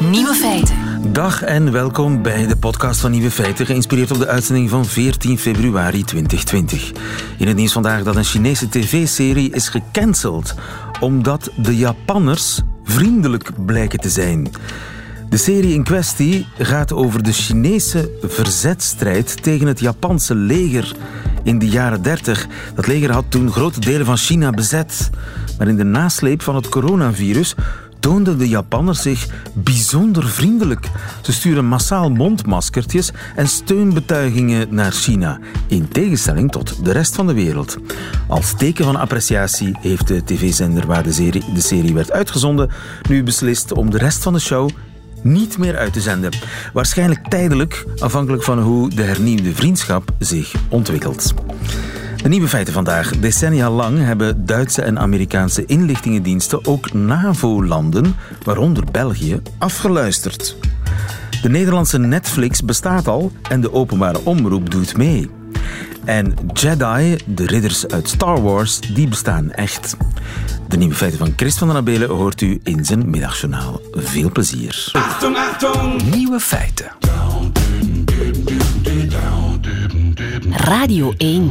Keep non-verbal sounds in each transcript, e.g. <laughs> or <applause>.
Nieuwe feiten. Dag en welkom bij de podcast van Nieuwe Feiten, geïnspireerd op de uitzending van 14 februari 2020. In het nieuws vandaag dat een Chinese tv-serie is gecanceld omdat de Japanners vriendelijk blijken te zijn. De serie in kwestie gaat over de Chinese verzetstrijd tegen het Japanse leger in de jaren 30. Dat leger had toen grote delen van China bezet. Maar in de nasleep van het coronavirus toonden de Japanners zich bijzonder vriendelijk. Ze sturen massaal mondmaskertjes en steunbetuigingen naar China, in tegenstelling tot de rest van de wereld. Als teken van appreciatie heeft de tv-zender waar de serie, de serie werd uitgezonden nu beslist om de rest van de show niet meer uit te zenden. Waarschijnlijk tijdelijk, afhankelijk van hoe de hernieuwde vriendschap zich ontwikkelt. De nieuwe feiten vandaag. Decennia lang hebben Duitse en Amerikaanse inlichtingendiensten ook NAVO-landen, waaronder België, afgeluisterd. De Nederlandse Netflix bestaat al en de openbare omroep doet mee. En Jedi, de ridders uit Star Wars, die bestaan echt. De nieuwe feiten van Chris van den Abelen hoort u in zijn middagjournaal. Veel plezier. Achtung, Achtung! Nieuwe feiten. Radio 1.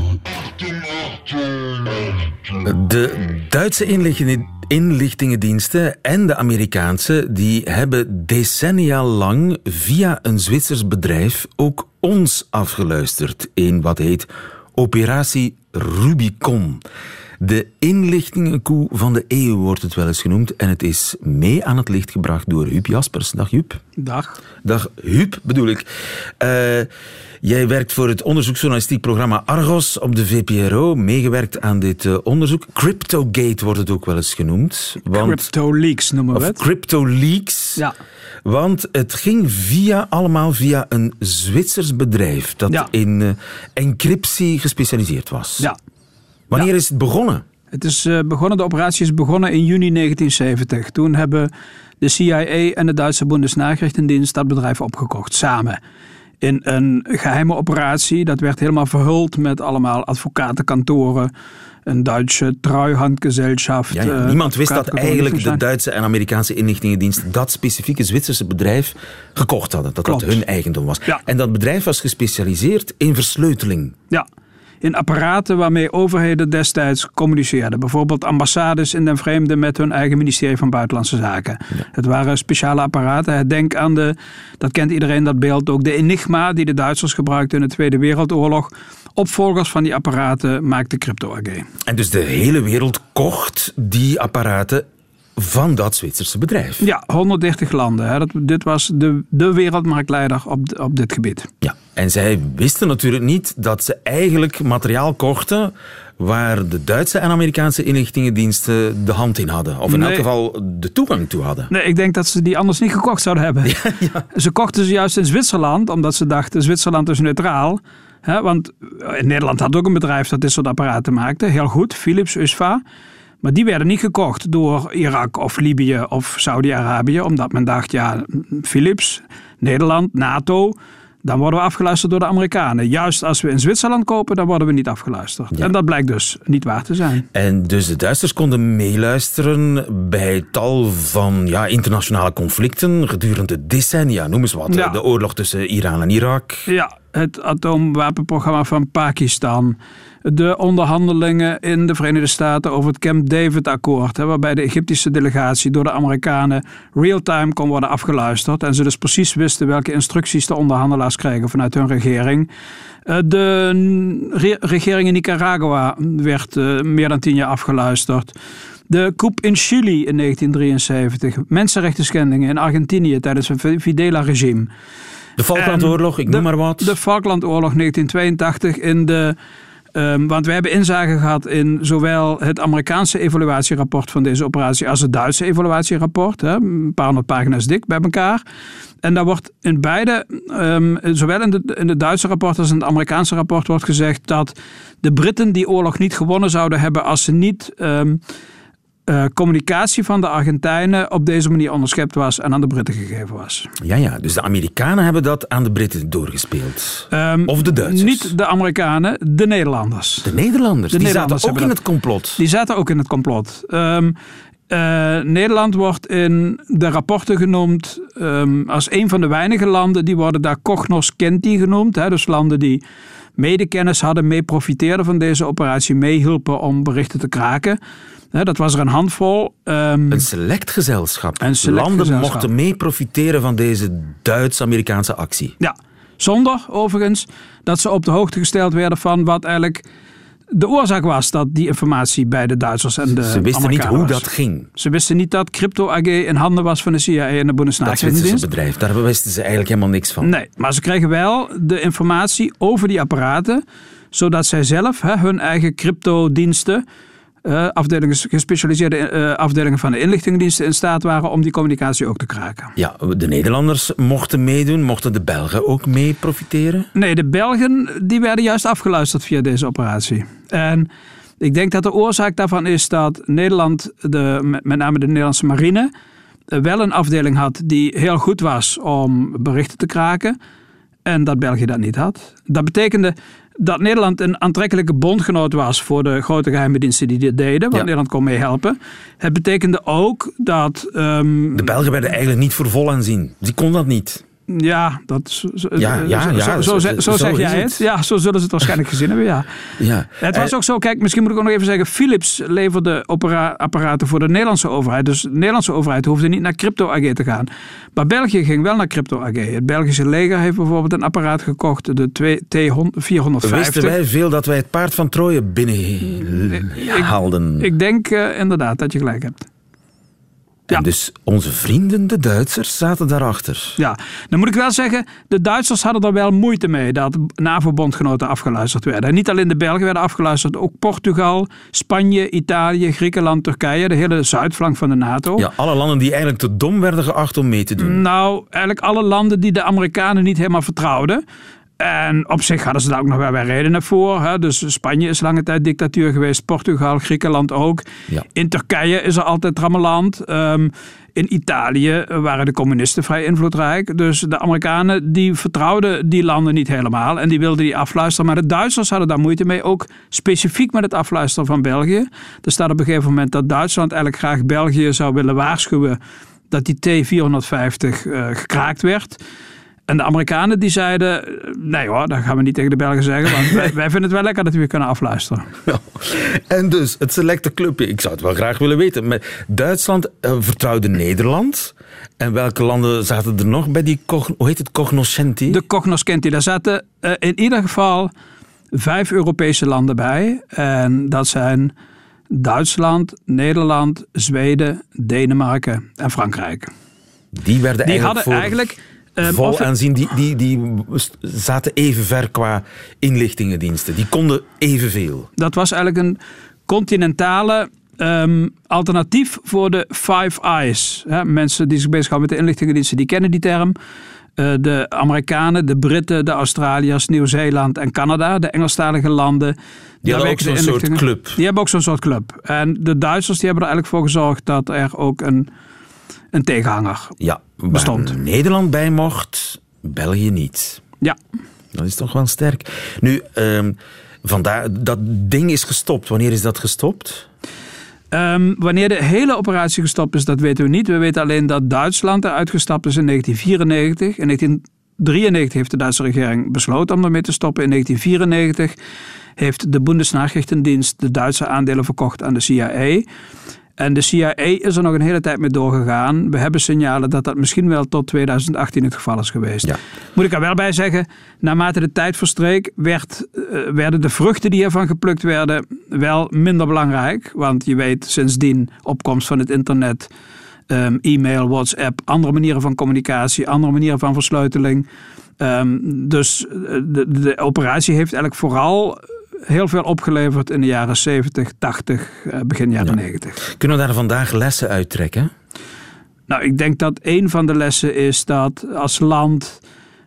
De Duitse inlichtingen- inlichtingendiensten en de Amerikaanse die hebben decennia lang via een Zwitsers bedrijf ook ons afgeluisterd in wat heet Operatie Rubicon. De inlichtingenkoe van de eeuw wordt het wel eens genoemd en het is mee aan het licht gebracht door Huub Jaspers. Dag Huub. Dag. Dag Huub, bedoel ik. Eh, jij werkt voor het onderzoeksjournalistiek programma Argos op de VPRO. Meegewerkt aan dit eh, onderzoek. Cryptogate wordt het ook wel eens genoemd. Want, Crypto Leaks noemen we of het. Crypto Leaks. Ja. Want het ging via, allemaal via een Zwitsers bedrijf dat Ja. in eh, encryptie gespecialiseerd was. ja. Wanneer Ja. is het begonnen? Het is eh, begonnen, de operatie is begonnen in juni 1970. Toen hebben de CIA en de Duitse Bundesnachrichtendienst dat bedrijf opgekocht, samen. In een geheime operatie, dat werd helemaal verhuld met allemaal advocatenkantoren, een Duitse Treuhandgesellschaft. Ja, ja. eh, Niemand wist dat eigenlijk de. Duitse en Amerikaanse inlichtingendienst dat specifieke Zwitserse bedrijf gekocht hadden. Dat Klopt. dat hun eigendom was. Ja. En dat bedrijf was gespecialiseerd in versleuteling. Ja, in apparaten waarmee overheden destijds communiceerden. Bijvoorbeeld ambassades in den vreemde met hun eigen ministerie van Buitenlandse Zaken. Het waren speciale apparaten. Denk aan de, dat kent iedereen dat beeld ook, de Enigma die de Duitsers gebruikten in de Tweede Wereldoorlog. Opvolgers van die apparaten maakte Crypto AG. En dus de hele wereld kocht die apparaten van dat Zwitserse bedrijf. Ja, 130 landen. Hè. Dat, dit was de, de wereldmarktleider op, op dit gebied. Ja. En zij wisten natuurlijk niet dat ze eigenlijk materiaal kochten waar de Duitse en Amerikaanse inlichtingendiensten de hand in hadden. Of in Nee. elk geval de toegang toe hadden. Nee, ik denk dat ze die anders niet gekocht zouden hebben. <laughs> Ze kochten ze juist in Zwitserland, omdat ze dachten: Zwitserland is neutraal. Hè, want in Nederland had ook een bedrijf dat dit soort apparaten maakte. Heel goed, Philips, USFA. Maar die werden niet gekocht door Irak of Libië of Saudi-Arabië. Omdat men dacht, ja, Philips, Nederland, NATO... Dan worden we afgeluisterd door de Amerikanen. Juist als we in Zwitserland kopen, dan worden we niet afgeluisterd. En dat blijkt dus niet waar te zijn. En dus de Duitsers konden meeluisteren bij tal van ja, internationale conflicten gedurende decennia. Noem eens wat. Ja. De oorlog tussen Iran en Irak. Ja, het atoomwapenprogramma van Pakistan. De onderhandelingen in de Verenigde Staten over het Camp David-akkoord. Waarbij de Egyptische delegatie door de Amerikanen real-time kon worden afgeluisterd. En ze dus precies wisten welke instructies de onderhandelaars kregen vanuit hun regering. Eh, De re- regering in Nicaragua werd eh, meer dan tien jaar afgeluisterd. De coup in Chili in 1973. Mensenrechten schendingen in Argentinië tijdens het Fidela-regime. De Falklandoorlog, ik De- noem maar wat. De Falklandoorlog 1982 in de. Ehm, want we hebben inzage gehad in zowel het Amerikaanse evaluatierapport van deze operatie als het Duitse evaluatierapport. Hè, een paar honderd pagina's dik bij elkaar. En daar wordt in beide, ehm, zowel in, de, in het Duitse rapport als in het Amerikaanse rapport, wordt gezegd dat de Britten die oorlog niet gewonnen zouden hebben als ze niet ehm, eh, communicatie van de Argentijnen op deze manier onderschept was en aan de Britten gegeven was. Ja, ja, dus de Amerikanen hebben dat aan de Britten doorgespeeld. Ehm, Of de Duitsers. Niet de Amerikanen, de Nederlanders. De Nederlanders. De die Nederlanders zaten ook in het complot. Die zaten ook in het complot. Ehm, Uh, Nederland wordt in de rapporten genoemd um, als een van de weinige landen die worden daar cognoscenti genoemd. Hè, dus landen die medekennis hadden, mee profiteerden van deze operatie, meehielpen om berichten te kraken. dat was er een handvol. Um, een select gezelschap. Een select Landen gezelschap. mochten mee profiteren van deze Duits-Amerikaanse actie. Ja, zonder overigens dat ze op de hoogte gesteld werden van wat eigenlijk de oorzaak was dat die informatie bij de Duitsers en de Ze wisten niet hoe dat ging. Ze wisten niet dat Crypto AG in handen was van de CIA en de Bundesnachrichtendienst. Dat bedrijf, daar wisten ze eigenlijk helemaal niks van. Nee, maar ze kregen wel de informatie over die apparaten, zodat zij zelf hè, hun eigen cryptodiensten uh, afdelingen, gespecialiseerde uh, afdelingen van de inlichtingendiensten in staat waren om die communicatie ook te kraken. Ja, de Nederlanders mochten meedoen. Mochten de Belgen ook mee profiteren? Nee, de Belgen die werden juist afgeluisterd via deze operatie. En ik denk dat de oorzaak daarvan is dat Nederland, de, met name de Nederlandse marine, eh, wel een afdeling had die heel goed was om berichten te kraken. En dat België dat niet had. Dat betekende dat Nederland een aantrekkelijke bondgenoot was voor de grote geheime diensten die dit deden, want Nederland kon meehelpen. Het betekende ook dat. Um, de Belgen werden eigenlijk niet voor vol aanzien. Die kon dat niet. Ja, dat, ja, ja, ja, zo, zo, zo, zeg jij het. Ja, zo zullen ze het waarschijnlijk gezien hebben, ja. ja. Het was eh, ook zo, kijk, misschien moet ik ook nog even zeggen... Philips leverde apparaten voor de Nederlandse overheid. Dus de Nederlandse overheid hoefde niet naar Crypto AG te gaan. Maar België ging wel naar Crypto AG. Het Belgische leger heeft bijvoorbeeld een apparaat gekocht, de T450. Wisten wij veel dat wij het paard van Troje binnenhaalden? Ik, ik denk uh, inderdaad dat je gelijk hebt. En dus onze vrienden, de Duitsers, zaten daarachter. Ja, dan moet ik wel zeggen, de Duitsers hadden er wel moeite mee dat NAVO-bondgenoten afgeluisterd werden. En niet alleen de Belgen werden afgeluisterd, ook Portugal, Spanje, Italië, Griekenland, Turkije, de hele zuidflank van de NATO. Ja, alle landen die eigenlijk te dom werden geacht om mee te doen. Nou, eigenlijk alle landen die de Amerikanen niet helemaal vertrouwden. En op zich hadden ze daar ook nog wel weer redenen voor. Hè. Dus Spanje is lange tijd dictatuur geweest, Portugal, Griekenland ook. Ja. In Turkije is er altijd trammeland. Um, in Italië waren de communisten vrij invloedrijk. Dus de Amerikanen die vertrouwden die landen niet helemaal. En die wilden die afluisteren. Maar de Duitsers hadden daar moeite mee. Ook specifiek met het afluisteren van België. Er staat op een gegeven moment dat Duitsland eigenlijk graag België zou willen waarschuwen. Dat die T-450 uh, gekraakt werd. En de Amerikanen die zeiden, nee hoor, dat gaan we niet tegen de Belgen zeggen, want wij, <laughs> wij vinden het wel lekker dat we kunnen afluisteren. En dus, het selecte clubje, ik zou het wel graag willen weten. Maar Duitsland uh, vertrouwde Nederland. En welke landen zaten er nog bij die, hoe heet het, cognoscenti? De cognoscenti, daar zaten uh, in ieder geval vijf Europese landen bij. En dat zijn Duitsland, Nederland, Zweden, Denemarken en Frankrijk. Die werden die eigenlijk hadden eigenlijk Um, vol aanzien, die, die, die zaten even ver qua inlichtingendiensten. Die konden evenveel. Dat was eigenlijk een continentale um, alternatief voor de Five Eyes. mensen die zich bezighouden met de inlichtingendiensten, die kennen die term. Uh, de Amerikanen, de Britten, de Australiërs, Nieuw-Zeeland en Canada, de Engelstalige landen. Die hebben ook zo'n soort club. Die hebben ook zo'n soort club. En de Duitsers die hebben er eigenlijk voor gezorgd dat er ook een een tegenhanger ja, bestond. Nederland bij mocht, België niet. Ja. Dat is toch wel sterk. Nu, um, vandaar, dat ding is gestopt. Wanneer is dat gestopt? Um, wanneer de hele operatie gestopt is, dat weten we niet. We weten alleen dat Duitsland eruit gestapt is in 1994. In 1993 heeft de Duitse regering besloten om ermee te stoppen. In 1994 heeft de Bundesnachrichtendienst de Duitse aandelen verkocht aan de CIA. En de CIA is er nog een hele tijd mee doorgegaan. We hebben signalen dat dat misschien wel tot 2018 het geval is geweest. Ja. Moet ik er wel bij zeggen, naarmate de tijd verstreek, werd, uh, werden de vruchten die ervan geplukt werden wel minder belangrijk. Want je weet, sindsdien opkomst van het internet, um, e-mail, WhatsApp, andere manieren van communicatie, andere manieren van versleuteling. Um, dus eh, de, de operatie heeft eigenlijk vooral heel veel opgeleverd in de jaren 70, 80, eh, begin jaren 90. Kunnen we daar vandaag lessen uit trekken? Nou, ik denk dat een van de lessen is dat als land,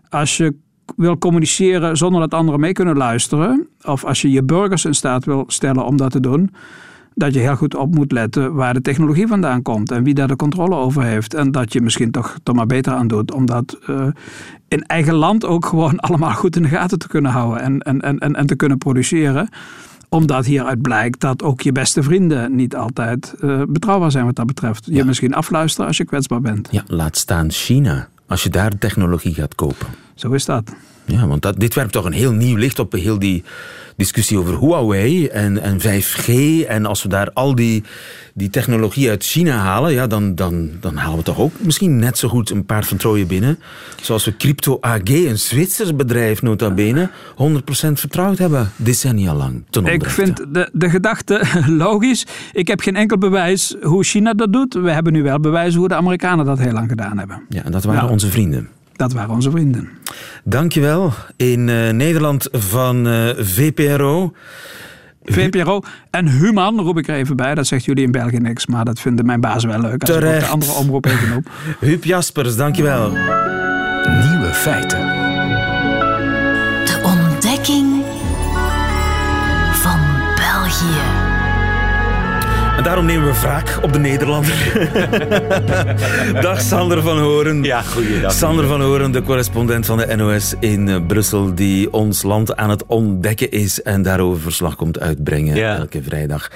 als je wil communiceren zonder dat anderen mee kunnen luisteren, of als je je burgers in staat wil stellen om dat te doen, dat je heel goed op moet letten waar de technologie vandaan komt en wie daar de controle over heeft. En dat je misschien toch, toch maar beter aan doet om dat uh, in eigen land ook gewoon <laughs> allemaal goed in de gaten te kunnen houden en, en, en, en te kunnen produceren Omdat hieruit blijkt dat ook je beste vrienden niet altijd uh, betrouwbaar zijn wat dat betreft. Je misschien afluisteren als je kwetsbaar bent. Ja, laat staan China. Als je daar technologie gaat kopen. Zo is dat. Ja, want dat, dit werpt toch een heel nieuw licht op heel die discussie over Huawei en, en 5G. En als we daar al die, die technologie uit China halen, ja, dan, dan, dan halen we toch ook misschien net zo goed een paard van Troje binnen. Zoals we Crypto AG, een Zwitsers bedrijf nota bene, 100% vertrouwd hebben, decennia lang. Ik vind de, de gedachte <laughs> logisch. Ik heb geen enkel bewijs hoe China dat doet. We hebben nu wel bewijs hoe de Amerikanen dat heel lang gedaan hebben. Ja, en dat waren onze vrienden. Dat waren onze vrienden. Dankjewel. In uh, Nederland van uh, VPRO. VPRO en Human roep ik er even bij. Dat zegt jullie in België niks, maar dat vinden mijn baas wel leuk. Als Terecht. ik de andere omroep even op. Huub Jaspers, dankjewel. Nieuwe feiten. En daarom nemen we wraak op de Nederlander. <laughs> dag Sander van Horen. Ja, goeiedag. Sander van Horen, de correspondent van de NOS in eh, Brussel, die ons land aan het ontdekken is en daarover verslag komt uitbrengen elke vrijdag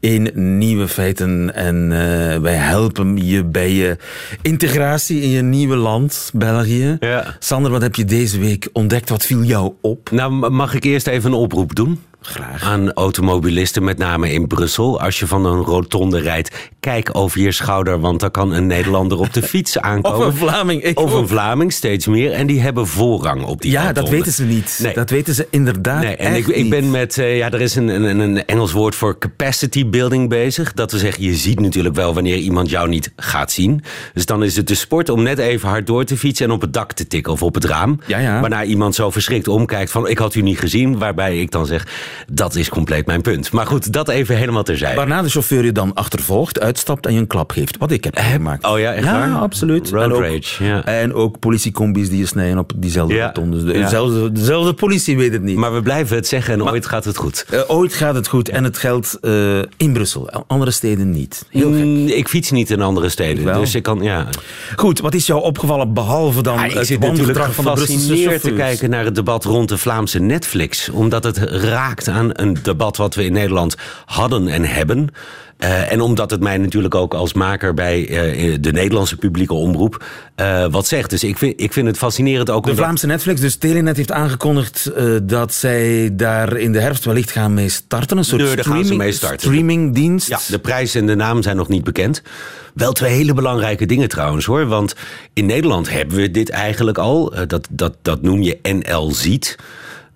in Nieuwe Feiten. En uh, wij helpen je bij je integratie in je nieuwe land, België. Ja. Sander, wat heb je deze week ontdekt? Wat viel jou op? Nou, mag ik eerst even een oproep doen? Graag. Aan automobilisten, met name in Brussel. Als je van een rotonde rijdt, kijk over je schouder. Want dan kan een Nederlander op de <laughs> fiets aankomen. Of een Vlaming. Ik of een Vlaming, steeds meer. En die hebben voorrang op die Ja, rotonde. dat weten ze niet. Nee. Dat weten ze inderdaad Nee, en ik, ik ben met, uh, ja, er is een, een, een Engels woord voor capacity building bezig. Dat we zeggen, je ziet natuurlijk wel wanneer iemand jou niet gaat zien. Dus dan is het de sport om net even hard door te fietsen en op het dak te tikken of op het raam. Ja, ja. Waarna iemand zo verschrikt omkijkt van, ik had u niet gezien. Waarbij ik dan zeg, dat is compleet mijn punt. Maar goed, dat even helemaal terzijde. Waarna de chauffeur je dan achtervolgt, uitstapt en je een klap geeft. Wat ik heb gemaakt. Oh ja, echt ja, waar? absoluut. Road en ook, rage, ja. En ook politiecombis die je snijden op diezelfde Ja. rotondes. Ja. Dezelfde, dezelfde politie weet het niet. Maar we blijven het zeggen en ooit gaat het goed. Eh, ooit gaat het goed en het geldt eh, in Brussel. Andere steden niet. Heel gek. Mm, ik fiets niet in andere steden, dus ik kan, ja. Goed, wat is jou opgevallen behalve dan ik het natuurlijk van de Brusselse te kijken naar het debat rond de Vlaamse Netflix. Omdat het raakt aan een debat wat we in Nederland hadden en hebben. Eh, en omdat het mij natuurlijk ook als maker bij eh, de Nederlandse publieke omroep eh, wat zegt. Dus ik vind, ik vind het fascinerend ook De omdat- Vlaamse Netflix, dus Telenet heeft aangekondigd eh, dat zij daar in de herfst wellicht gaan mee starten. Een soort Nee, streaming, streamingdienst. Ja, de prijs en de naam zijn nog niet bekend. Wel twee hele belangrijke dingen trouwens hoor. Want in Nederland hebben we dit eigenlijk al. Eh, Dat, dat, dat noem je NL Ziet.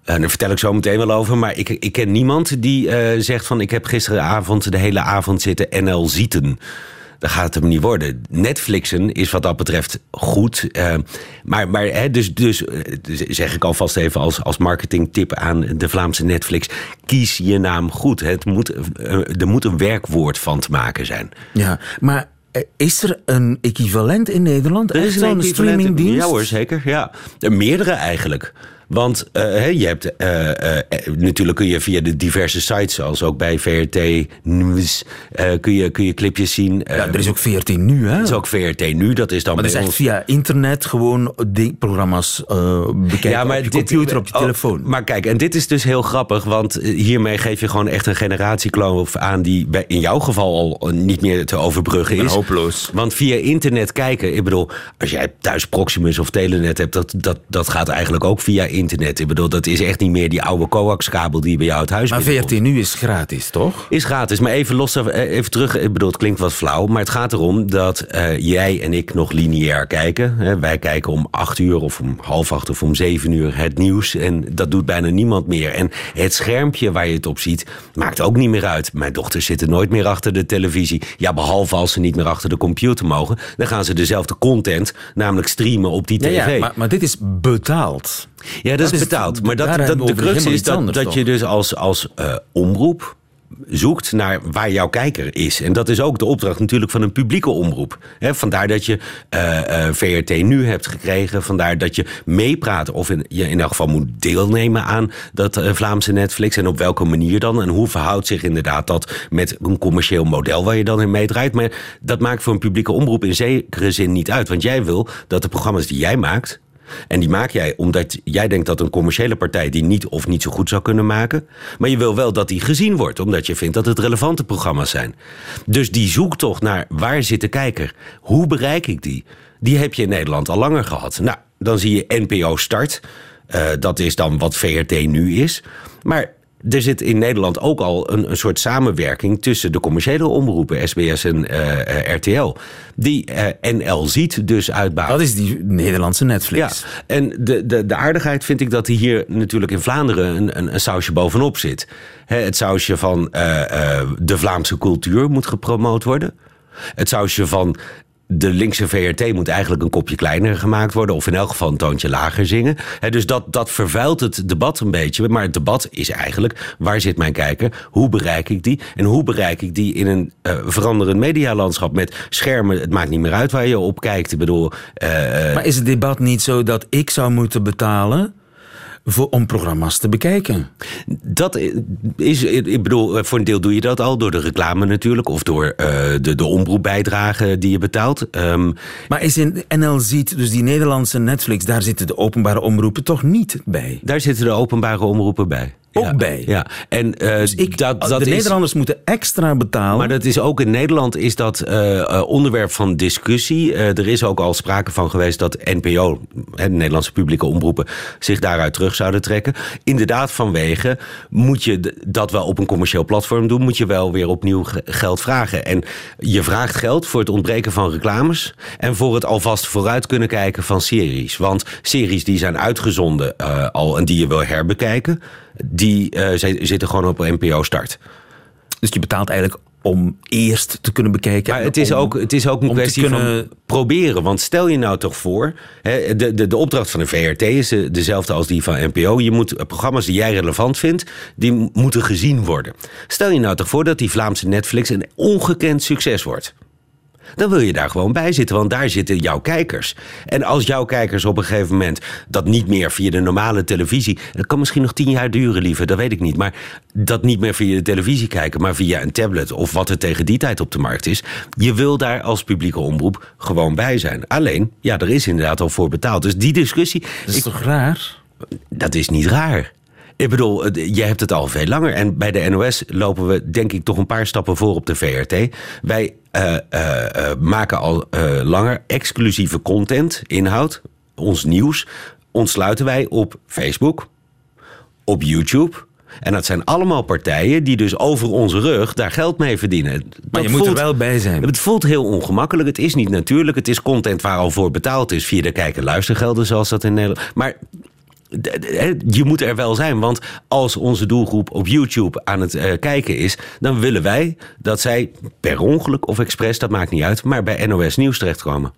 En daar vertel ik zo meteen wel over. Maar ik, ik ken niemand die eh, zegt van... ik heb gisteravond de hele avond zitten NL Zieten. Dat gaat het hem niet worden. Netflixen is wat dat betreft goed. eh, maar maar hè, dus, dus, zeg ik alvast even als, als marketingtip aan de Vlaamse Netflix. Kies je naam goed. Het moet, er moet een werkwoord van te maken zijn. Ja, maar is er een equivalent in Nederland? Er is een equivalent- streamingdienst? Ja hoor, zeker. Ja. Er meerdere eigenlijk. Want eh, je hebt, eh, eh, natuurlijk kun je via de diverse sites, zoals ook bij VRT Nieuws, kun, je, kun je clipjes zien. Ja, er is ook 14 nu, hè? het is ook VRT nu, dat is dan Maar dat is bij echt ons. via internet gewoon die programma's bekijken op je computer, op je oh, telefoon. Maar kijk, en dit is dus heel grappig, want hiermee geef je gewoon echt een generatiekloof aan die bij, in jouw geval al niet meer te overbruggen is. hopeloos. Want via internet kijken, ik bedoel, als jij thuis Proximus of Telenet hebt, dat, dat, dat gaat eigenlijk ook via internet. Ik bedoel, dat is echt niet meer die oude coaxkabel die bij jou het huis Maar binnenkomt. 14 nu is gratis, toch? Is gratis, maar even los, eh, even terug. Ik bedoel, het klinkt wat flauw, maar het gaat erom dat eh, jij en ik nog lineair kijken. Hè. Wij kijken om acht uur of om half acht of om zeven uur het nieuws. En dat doet bijna niemand meer. En het schermpje waar je het op ziet, maakt ook niet meer uit. Mijn dochters zitten nooit meer achter de televisie. Ja, behalve als ze niet meer achter de computer mogen. Dan gaan ze dezelfde content, namelijk streamen op die Ja, tv. ja, maar, maar dit is betaald. Ja, dat, is betaald. Maar dat, dat, de crux is dat, dat je dus als, als eh, omroep zoekt naar waar jouw kijker is. En dat is ook de opdracht natuurlijk van een publieke omroep. Vandaar dat je eh, eh, VRT nu hebt gekregen. Vandaar dat je meepraat of in, je in elk geval moet deelnemen aan dat Vlaamse Netflix. En op welke manier dan. En hoe verhoudt zich inderdaad dat met een commercieel model waar je dan in meedraait. Maar dat maakt voor een publieke omroep in zekere zin niet uit. Want jij wil dat de programma's die jij maakt En die maak jij omdat jij denkt dat een commerciële partij die niet of niet zo goed zou kunnen maken. Maar je wil wel dat die gezien wordt, omdat je vindt dat het relevante programma's zijn. Dus die zoektocht naar waar zit de kijker? Hoe bereik ik die? Die heb je in Nederland al langer gehad. Nou, dan zie je NPO Start. Uh, dat is dan wat VRT nu is. Maar er zit in Nederland ook al een, een soort samenwerking tussen de commerciële omroepen, SBS en uh, eh, RTL. Die uh, eh, NL ziet dus uitbouwen. Dat is die Nederlandse Netflix. Ja, en de, de, de aardigheid vind ik dat hier natuurlijk in Vlaanderen een, een, een sausje bovenop zit. het sausje van de Vlaamse cultuur moet gepromoot worden. Het sausje van de linkse VRT moet eigenlijk een kopje kleiner gemaakt worden. Of in elk geval een toontje lager zingen. dus dat, dat vervuilt het debat een beetje. Maar het debat is eigenlijk: waar zit mijn kijker? Hoe bereik ik die? En hoe bereik ik die in een uh, veranderend medialandschap met schermen? Het maakt niet meer uit waar je op kijkt. Ik bedoel. Uh, maar is het debat niet zo dat ik zou moeten betalen? Voor, om programma's te bekijken. Dat is, ik bedoel, voor een deel doe je dat al door de reclame natuurlijk, of door uh, de, de omroepbijdrage die je betaalt. Um, maar is in NL Ziet, dus die Nederlandse Netflix, daar zitten de openbare omroepen toch niet bij? Daar zitten de openbare omroepen bij ook bij. Ja. En, uh, dus ik, dat, dat de Nederlanders moeten extra betalen. Maar dat is ook in Nederland is dat uh, onderwerp van discussie. Uh, er is ook al sprake van geweest dat NPO, de Nederlandse publieke omroepen, zich daaruit terug zouden trekken. Inderdaad, vanwege moet je dat wel op een commercieel platform doen, moet je wel weer opnieuw geld vragen. En je vraagt geld voor het ontbreken van reclames en voor het alvast vooruit kunnen kijken van series. Want series die zijn uitgezonden al en die je wil herbekijken die uh, zitten gewoon op NPO Start. Dus je betaalt eigenlijk om eerst te kunnen bekijken. Maar het is, ook, het is ook een kwestie kunnen... van proberen. Want stel je nou toch voor... Hè, de, de, de opdracht van de VRT is dezelfde als die van NPO. Je moet programma's die jij relevant vindt... die moeten gezien worden. Stel je nou toch voor dat die Vlaamse Netflix... een ongekend succes wordt dan wil je daar gewoon bij zitten, want daar zitten jouw kijkers. En als jouw kijkers op een gegeven moment dat niet meer via de normale televisie, dat kan misschien nog tien jaar duren, liever, dat weet ik niet, maar dat niet meer via de televisie kijken, maar via een tablet of wat er tegen die tijd op de markt is, je wil daar als publieke omroep gewoon bij zijn. Alleen, ja, er is inderdaad al voor betaald. Dus die discussie. Dat is toch raar? Dat is niet raar. Ik bedoel, jij hebt het al veel langer. En bij de NOS lopen we, denk ik, toch een paar stappen voor op de VRT. Wij uh, uh, maken al langer exclusieve content, inhoud, ons nieuws. Ontsluiten wij op Facebook, op YouTube. En dat zijn allemaal partijen die dus over onze rug daar geld mee verdienen. Maar je moet er wel bij zijn. Het voelt heel ongemakkelijk. Het is niet natuurlijk. Het is content waar al voor betaald is via de kijk- en luistergelden, zoals dat in Nederland. Maar je moet er wel zijn. Want als onze doelgroep op YouTube aan het uh, kijken is, dan willen wij dat zij per ongeluk of expres, dat maakt niet uit, maar bij NOS Nieuws terechtkomen.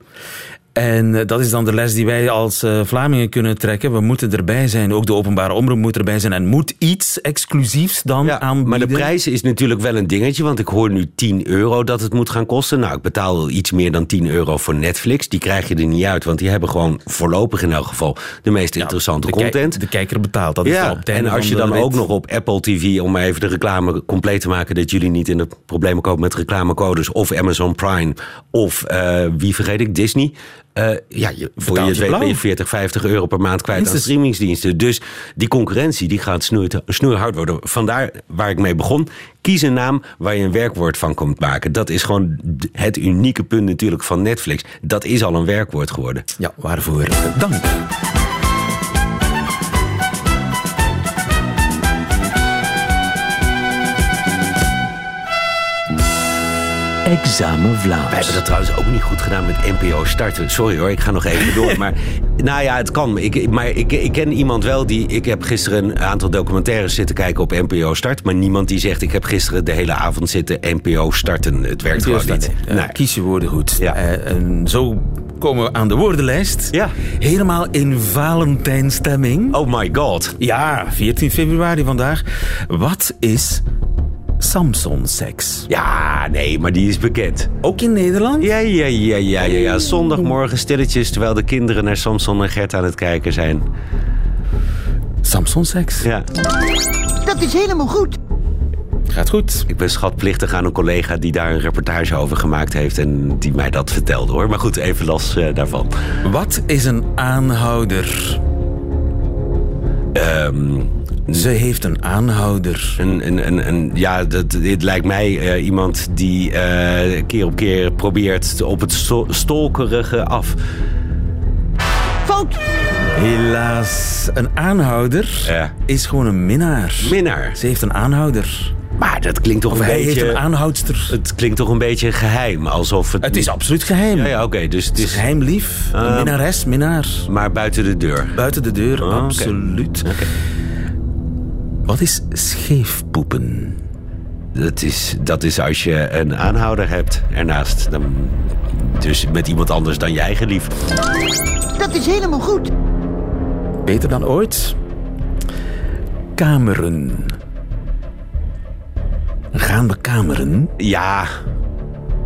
En eh, dat is dan de les die wij als uh, Vlamingen kunnen trekken. We moeten erbij zijn. Ook de openbare omroep moet erbij zijn. En moet iets exclusiefs dan ja, aanbieden. Maar de prijs is natuurlijk wel een dingetje. Want ik hoor nu 10 euro dat het moet gaan kosten. Nou, ik betaal iets meer dan 10 euro voor Netflix. Die krijg je er niet uit. Want die hebben gewoon voorlopig in elk geval de meest interessante content. de kijker betaalt. Dat ja, is op en als je dan ook nog op Apple TV... om even de reclame compleet te maken... dat jullie niet in de problemen komen met reclamecodes... of Amazon Prime of uh, wie vergeet ik, Disney... Uh, ja, je, voor je, je ben je 40, 50 euro per maand kwijt aan streamingsdiensten. Dus die concurrentie die gaat snoeihard worden. Vandaar waar ik mee begon. Kies een naam waar je een werkwoord van komt maken. Dat is gewoon het unieke punt natuurlijk van Netflix. Dat is al een werkwoord geworden. Ja, waarvoor dank. Examen Vlaams. Wij hebben dat trouwens ook niet goed gedaan met NPO starten. Sorry hoor, ik ga nog even door. <laughs> Maar nou ja, het kan. Ik, maar ik, ik ken iemand wel die... Ik heb gisteren een aantal documentaires zitten kijken op NPO Start. Maar niemand die zegt, ik heb gisteren de hele avond zitten NPO starten. Het werkt gewoon niet. Uh, nou, kies je woorden goed. Ja. Uh, en zo komen we aan de woordenlijst. Ja. Helemaal in Valentijnstemming. Oh my god. Ja, 14 februari vandaag. Wat is Samson-seks. Ja, nee, maar die is bekend. Ook in Nederland? Ja, ja, ja, ja, ja, ja. Zondagmorgen stilletjes terwijl de kinderen naar Samson en Gert aan het kijken zijn. Samson-seks? Ja. Dat is helemaal goed. Gaat goed. Ik ben schatplichtig aan een collega die daar een reportage over gemaakt heeft en die mij dat vertelde hoor. Maar goed, even los uh, daarvan. Wat is een aanhouder? Um, ze heeft een aanhouder. Een, een, een, een ja, dat, het lijkt mij uh, iemand die uh, keer op keer probeert op het sto stolkerige af. Fout! Helaas, een aanhouder ja. is gewoon een minnaar. Minnaar? Ze heeft een aanhouder. Maar dat klinkt toch of een hij beetje... heeft een aanhoudster. Het klinkt toch een beetje geheim, alsof het... Het is absoluut geheim. Ja, ja oké. dus het is... Geheim lief, uh, een minnares, minnaar. Maar buiten de deur? Buiten de deur, oh, absoluut. Okay. Okay. Wat is scheefpoepen? Dat is, dat is als je een aanhouder hebt ernaast. Dan, dus met iemand anders dan je eigen lief. Dat is helemaal goed. Beter dan ooit? Kameren. Gaan we kameren? Ja.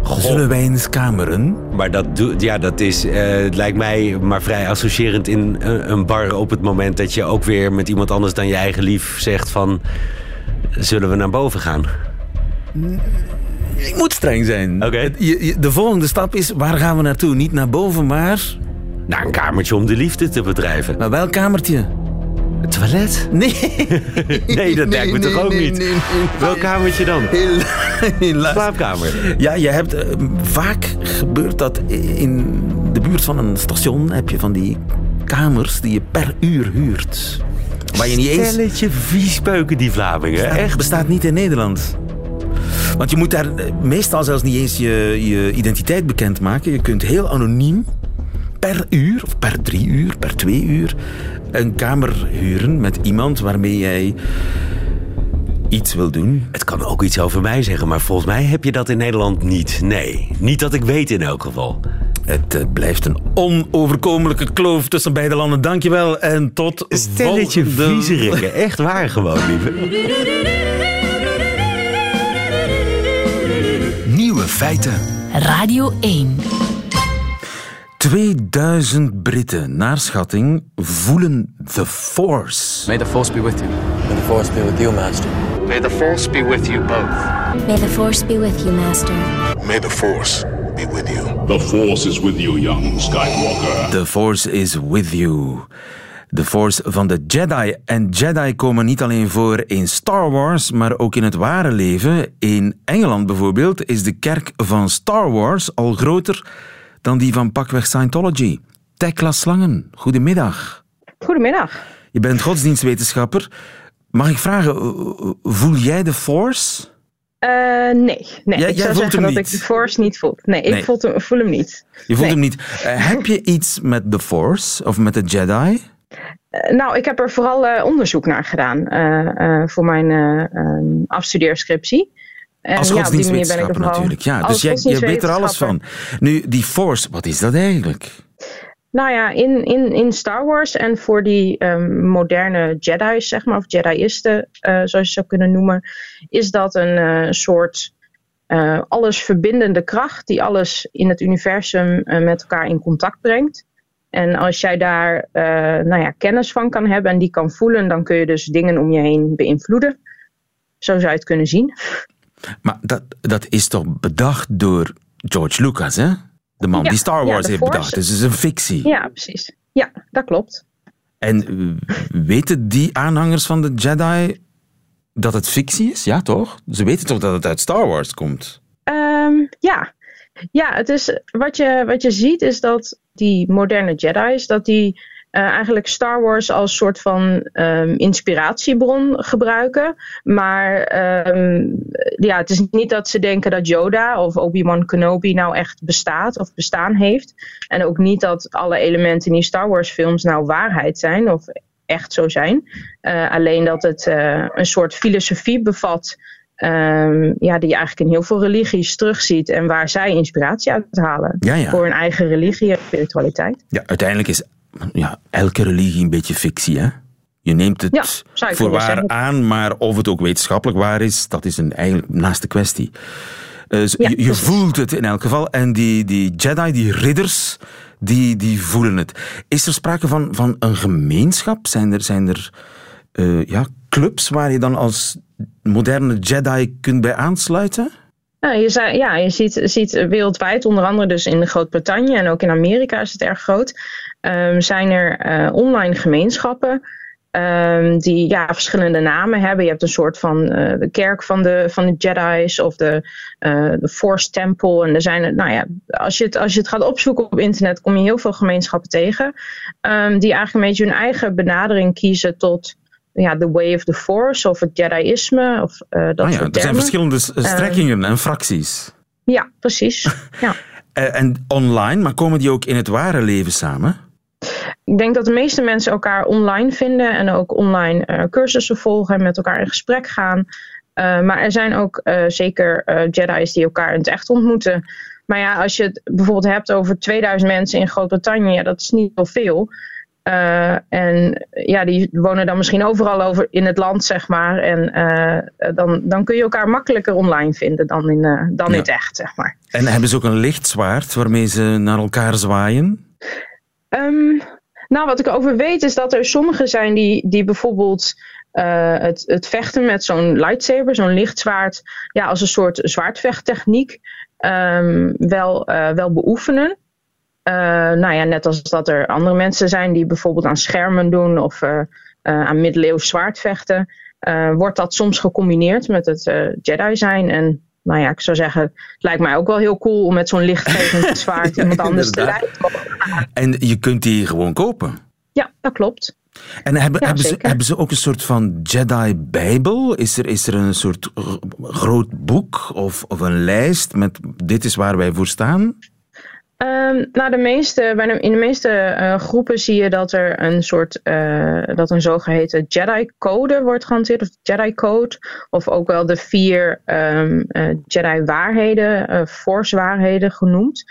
God. Zullen wij eens kameren? Maar dat, ja, dat is, uh, het lijkt mij maar vrij associërend in een bar op het moment dat je ook weer met iemand anders dan je eigen lief zegt van... Zullen we naar boven gaan? Ik moet streng zijn. De volgende stap is, waar gaan we naartoe? Niet naar boven, maar... Naar een kamertje om de liefde te bedrijven. Maar welk kamertje? Het toilet? Nee. <laughs> nee, dat lijkt me nee, toch ook nee, niet? Nee, Welk kamertje dan? Helaas. Slaapkamer? Ja, je hebt... Uh, vaak gebeurt dat in de buurt van een station heb je van die kamers die je per uur huurt. Waar je niet eens... Stelletje viespeuken, die Vlamingen. Bestaat, Echt? Bestaat niet in Nederland. Want je moet daar meestal zelfs niet eens je, je identiteit bekendmaken. Je kunt heel anoniem per uur, of per drie uur, per twee uur, een kamer huren met iemand waarmee jij iets wil doen. Het kan ook iets over mij zeggen, maar volgens mij heb je dat in Nederland niet. Nee, niet dat ik weet in elk geval. Het uh, blijft een onoverkomelijke kloof tussen beide landen. Dankjewel en tot Stelletje volgende... viezerikken. <laughs> Echt waar gewoon, lieve. Nieuwe feiten. Radio 1. 2000 Britten, naar schatting, voelen the Force. May the Force be with you. May the Force be with you, Master. May the Force be with you both. May the Force be with you, Master. May the Force be with you. The Force is with you, young Skywalker. The Force is with you. De Force van de Jedi. En Jedi komen niet alleen voor in Star Wars, maar ook in het ware leven. In Engeland bijvoorbeeld is de kerk van Star Wars al groter dan die van pakweg Scientology. Tekla Slangen, goedemiddag. Goedemiddag. Je bent godsdienstwetenschapper. Mag ik vragen, voel jij de Force? Uh, nee, nee. Jij, ik zou zeggen dat niet. ik de Force niet voel. Nee, Nee. ik voel hem, voel hem niet. Je voelt Nee. hem niet. Uh, heb je iets met de Force of met de Jedi? Uh, nou, ik heb er vooral onderzoek naar gedaan voor mijn um, afstudeerscriptie. En Als ja, op die manier ben ik er godsdienstwetenschapper vooral... natuurlijk. Ja, dus jij, jij weet er alles van. Nu, die Force, wat is dat eigenlijk? Nou ja, in, in, in Star Wars en voor die um, moderne Jedi's, zeg maar, of Jediïsten, uh, zoals je zou kunnen noemen, is dat een uh, soort uh, alles verbindende kracht die alles in het universum met elkaar in contact brengt. En als jij daar nou ja, kennis van kan hebben en die kan voelen, dan kun je dus dingen om je heen beïnvloeden. Zo zou je het kunnen zien. Maar dat, dat is toch bedacht door George Lucas, hè? De man Ja, die Star Wars heeft Force. bedacht. Dus het is een fictie. Ja, precies. Ja, dat klopt. En uh, weten die aanhangers van de Jedi dat het fictie is? Ja, toch? Ze weten toch dat het uit Star Wars komt? Um, ja. Ja, het is, wat, je, wat je ziet is dat die moderne Jedi's, dat die eigenlijk Star Wars als soort van um, inspiratiebron gebruiken. Maar um, ja, het is niet dat ze denken dat Yoda of Obi-Wan Kenobi nou echt bestaat of bestaan heeft. En ook niet dat alle elementen in die Star Wars films nou waarheid zijn of echt zo zijn. Uh, alleen dat het uh, een soort filosofie bevat Um, ja, die je eigenlijk in heel veel religies terugziet en waar zij inspiratie uit halen Ja, ja. voor hun eigen religie en spiritualiteit. Ja, uiteindelijk is ja, elke religie een beetje fictie, hè? Je neemt het Ja, voor waar zeggen. aan, maar of het ook wetenschappelijk waar is, dat is een eigenlijk naast de kwestie. Uh, Ja, je, voelt het in elk geval. En die, die Jedi, die ridders, die, die voelen het. Is er sprake van, van een gemeenschap? Zijn er, zijn er uh, ja, clubs waar je dan als moderne Jedi kunt bij aansluiten? Nou, je, ja, je ziet, ziet wereldwijd, onder andere dus in Groot-Brittannië en ook in Amerika is het erg groot, um, zijn er uh, online gemeenschappen Um, die ja, verschillende namen hebben. Je hebt een soort van uh, de kerk van de, van de Jedi's of de, uh, de Force Temple. En er zijn, nou ja, als je, het, als je het gaat opzoeken op internet, kom je heel veel gemeenschappen tegen. Um, die eigenlijk een beetje hun eigen benadering kiezen tot ja, the way of the Force of het Jediïsme. Of, uh, dat ah ja, soort er zijn verschillende ehm, strekkingen en fracties. Ja, precies. <laughs> ja. en online, maar komen die ook in het ware leven samen? Ik denk dat de meeste mensen elkaar online vinden en ook online uh, cursussen volgen en met elkaar in gesprek gaan. Uh, maar er zijn ook uh, zeker Jedi's die elkaar in het echt ontmoeten. Maar ja, als je het bijvoorbeeld hebt over 2000 mensen in Groot-Brittannië, ja, dat is niet heel veel. en ja, die wonen dan misschien overal over in het land, zeg maar. En dan, dan kun je elkaar makkelijker online vinden dan in, dan ja. in het echt, zeg maar. En hebben ze ook een lichtzwaard waarmee ze naar elkaar zwaaien? Um, nou, wat ik over weet is dat er sommigen zijn die, die bijvoorbeeld uh, het, het vechten met zo'n lightsaber, zo'n lichtzwaard, ja, als een soort zwaardvechttechniek um, wel, uh, wel beoefenen. Uh, nou ja, net als dat er andere mensen zijn die bijvoorbeeld aan schermen doen of aan middeleeuws zwaardvechten, wordt dat soms gecombineerd met het Jedi zijn. En nou ja, ik zou zeggen, het lijkt mij ook wel heel cool om met zo'n lichtgevend <laughs> zwaard iemand anders te lijken. En je kunt die gewoon kopen? Ja, dat klopt. En hebben, ja, hebben, ze, hebben, ze, ook een soort van Jedi-bijbel? Is er, is er een soort groot boek of, of een lijst met dit is waar wij voor staan? Um, nou, de meeste, bij de, in de meeste uh, groepen zie je dat er een soort, uh, dat een zogeheten Jedi-code wordt gehanteerd, of Jedi-code, of ook wel de vier um, uh, Jedi-waarheden, Force-waarheden genoemd.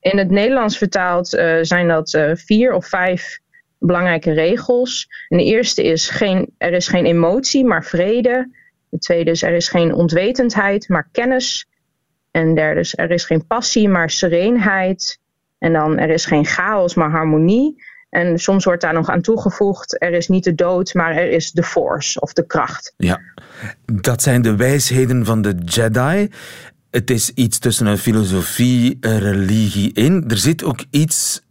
In het Nederlands vertaald zijn dat vier of vijf belangrijke regels. En de eerste is, geen, er is geen emotie, maar vrede. De tweede is, er is geen ontwetendheid, maar kennis. En derde is, er is geen passie, maar sereenheid. En dan, er is geen chaos, maar harmonie. En soms wordt daar nog aan toegevoegd: er is niet de dood, maar er is de force of de kracht. Ja, dat zijn de wijsheden van de Jedi. Het is iets tussen een filosofie en religie in. Er zit ook iets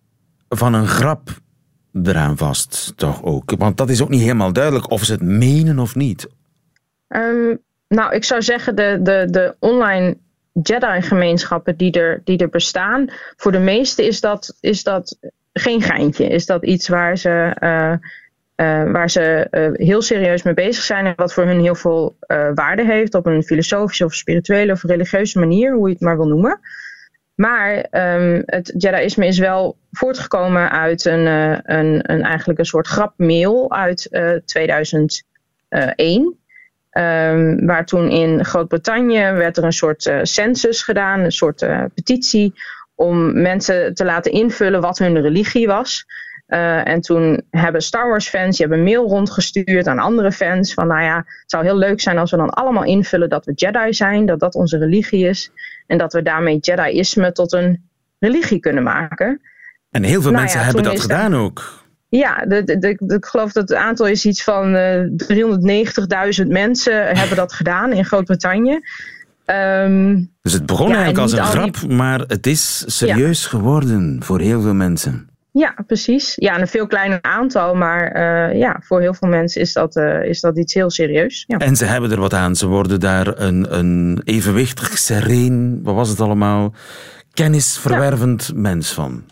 van een grap eraan vast, toch ook? Want dat is ook niet helemaal duidelijk of ze het menen of niet. Um, nou, ik zou zeggen, de, de, de online Jedi-gemeenschappen die er, die er bestaan, voor de meeste is dat, is dat geen geintje. Is dat iets waar ze, uh, uh, waar ze uh, heel serieus mee bezig zijn en wat voor hun heel veel waarde heeft op een filosofische of spirituele of religieuze manier, hoe je het maar wil noemen. Maar um, het Jediïsme is wel voortgekomen uit een, een, een, eigenlijk een soort grapmail uit 2001. Um, waar toen in Groot-Brittannië werd er een soort uh, census gedaan, een soort uh, petitie, om mensen te laten invullen wat hun religie was. Uh, en toen hebben Star Wars fans, die hebben mail rondgestuurd aan andere fans van nou ja, het zou heel leuk zijn als we dan allemaal invullen dat we Jedi zijn, dat dat onze religie is. En dat we daarmee Jediïsme tot een religie kunnen maken. En heel veel nou mensen ja, hebben dat gedaan ook. Ja, de, de, de, ik geloof dat het aantal is iets van uh, 390.000 mensen <laughs> hebben dat gedaan in Groot-Brittannië. Um, dus het begon ja, eigenlijk als een grap, die... maar het is serieus ja. geworden voor heel veel mensen. Ja, precies. Ja, een veel kleiner aantal, maar uh, ja, voor heel veel mensen is dat, uh, is dat iets heel serieus. Ja. En ze hebben er wat aan. Ze worden daar een, een evenwichtig, sereen, wat was het allemaal, kennisverwervend mens van.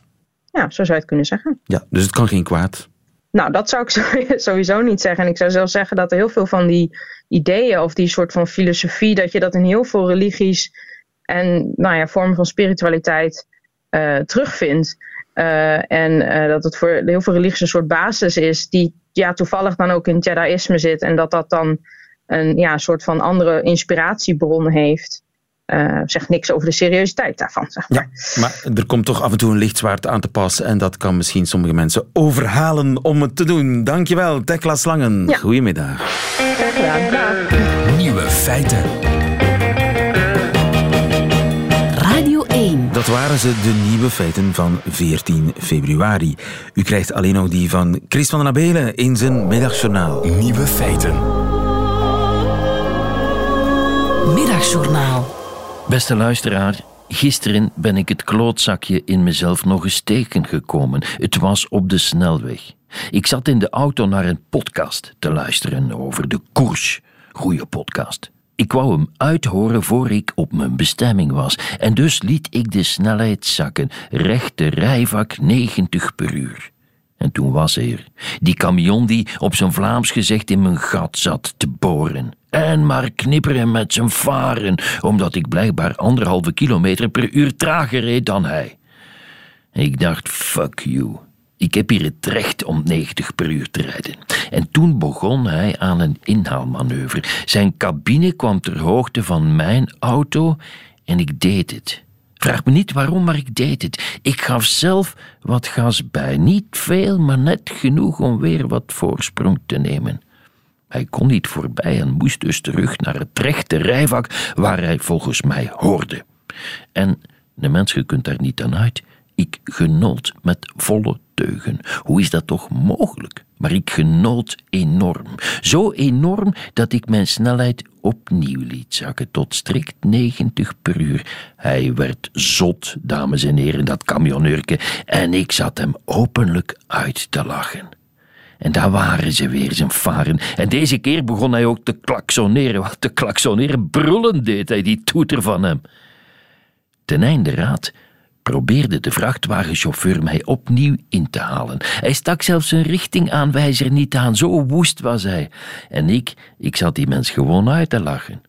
Ja, zo zou je het kunnen zeggen. Ja, dus het kan geen kwaad. Nou, dat zou ik <laughs> sowieso niet zeggen. En ik zou zelfs zeggen dat er heel veel van die ideeën of die soort van filosofie, dat je dat in heel veel religies en nou ja, vormen van spiritualiteit uh, terugvindt. Uh, en uh, dat het voor heel veel religies een soort basis is, die ja, toevallig dan ook in het Jediïsme zit. En dat dat dan een ja, soort van andere inspiratiebron heeft uh, zegt niks over de seriositeit daarvan. Zeg maar. Ja, maar er komt toch af en toe een lichtzwaard aan te passen en dat kan misschien sommige mensen overhalen om het te doen. Dankjewel, Tekla Slangen. Ja. Goedemiddag. Gedaan. Nieuwe feiten. Radio 1. Dat waren ze, de nieuwe feiten van 14 februari. U krijgt alleen nog die van Chris van den Abelen in zijn middagjournaal. Nieuwe feiten. Middagjournaal. Beste luisteraar, gisteren ben ik het klootzakje in mezelf nog eens tegengekomen. Het was op de snelweg. Ik zat in de auto naar een podcast te luisteren over de koers. Goeie podcast. Ik wou hem uithoren voor ik op mijn bestemming was. En dus liet ik de snelheid zakken, rechte rijvak 90 per uur. En toen was er. Die camion die op zijn Vlaams gezegd in mijn gat zat te boren. En maar knipperen met zijn varen, omdat ik blijkbaar anderhalve kilometer per uur trager reed dan hij. Ik dacht, fuck you. Ik heb hier het recht om 90 per uur te rijden. En toen begon hij aan een inhaalmanoeuvre. Zijn cabine kwam ter hoogte van mijn auto en ik deed het. Vraag me niet waarom, maar ik deed het. Ik gaf zelf wat gas bij. Niet veel, maar net genoeg om weer wat voorsprong te nemen. Hij kon niet voorbij en moest dus terug naar het rechte rijvak waar hij volgens mij hoorde. En de mens, je kunt daar niet aan uit. Ik genoot met volle teugen. Hoe is dat toch mogelijk? Maar ik genoot enorm. Zo enorm dat ik mijn snelheid opnieuw liet zakken tot strikt 90 per uur. Hij werd zot, dames en heren, dat kamioneurke, en ik zat hem openlijk uit te lachen. En daar waren ze weer, zijn varen. En deze keer begon hij ook te klaksoneren. Wat te klaksoneren, brullen deed hij, die toeter van hem. Ten einde raad probeerde de vrachtwagenchauffeur mij opnieuw in te halen. Hij stak zelfs zijn richtingaanwijzer niet aan, zo woest was hij. En ik, ik zat die mens gewoon uit te lachen.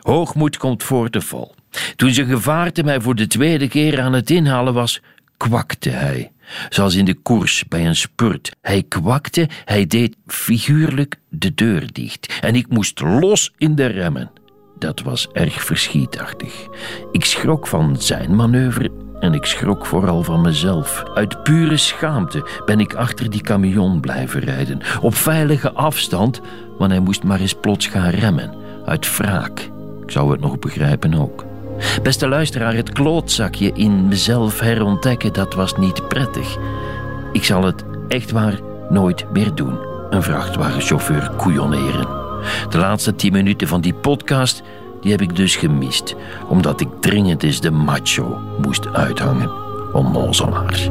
Hoogmoed komt voor te val. Toen zijn gevaarte mij voor de tweede keer aan het inhalen was, kwakte hij. Zoals in de koers bij een spurt. Hij kwakte, hij deed figuurlijk de deur dicht. En ik moest los in de remmen. Dat was erg verschietachtig. Ik schrok van zijn manoeuvre en ik schrok vooral van mezelf. Uit pure schaamte ben ik achter die camion blijven rijden. Op veilige afstand, want hij moest maar eens plots gaan remmen. Uit wraak. Ik zou het nog begrijpen ook. Beste luisteraar, het klootzakje in mezelf herontdekken, dat was niet prettig. Ik zal het echt waar nooit meer doen. Een vrachtwagenchauffeur koeioneren. De laatste tien minuten van die podcast die heb ik dus gemist, omdat ik dringend eens de macho moest uithangen. Onnozelaars.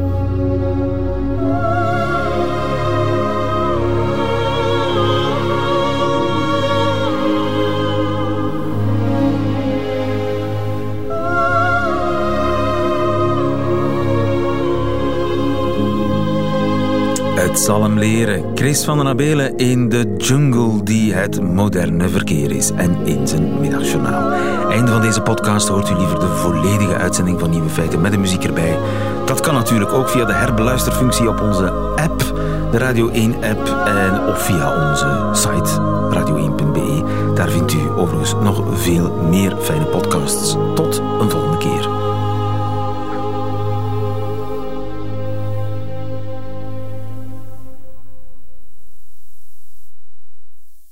Het zal hem leren. Chris van den Abelen in de jungle die het moderne verkeer is. En in zijn middagjournaal. Einde van deze podcast hoort u liever de volledige uitzending van Nieuwe Feiten met de muziek erbij. Dat kan natuurlijk ook via de herbeluisterfunctie op onze app, de Radio 1-app, en of via onze site radio1.be. Daar vindt u overigens nog veel meer fijne podcasts. Tot een volgende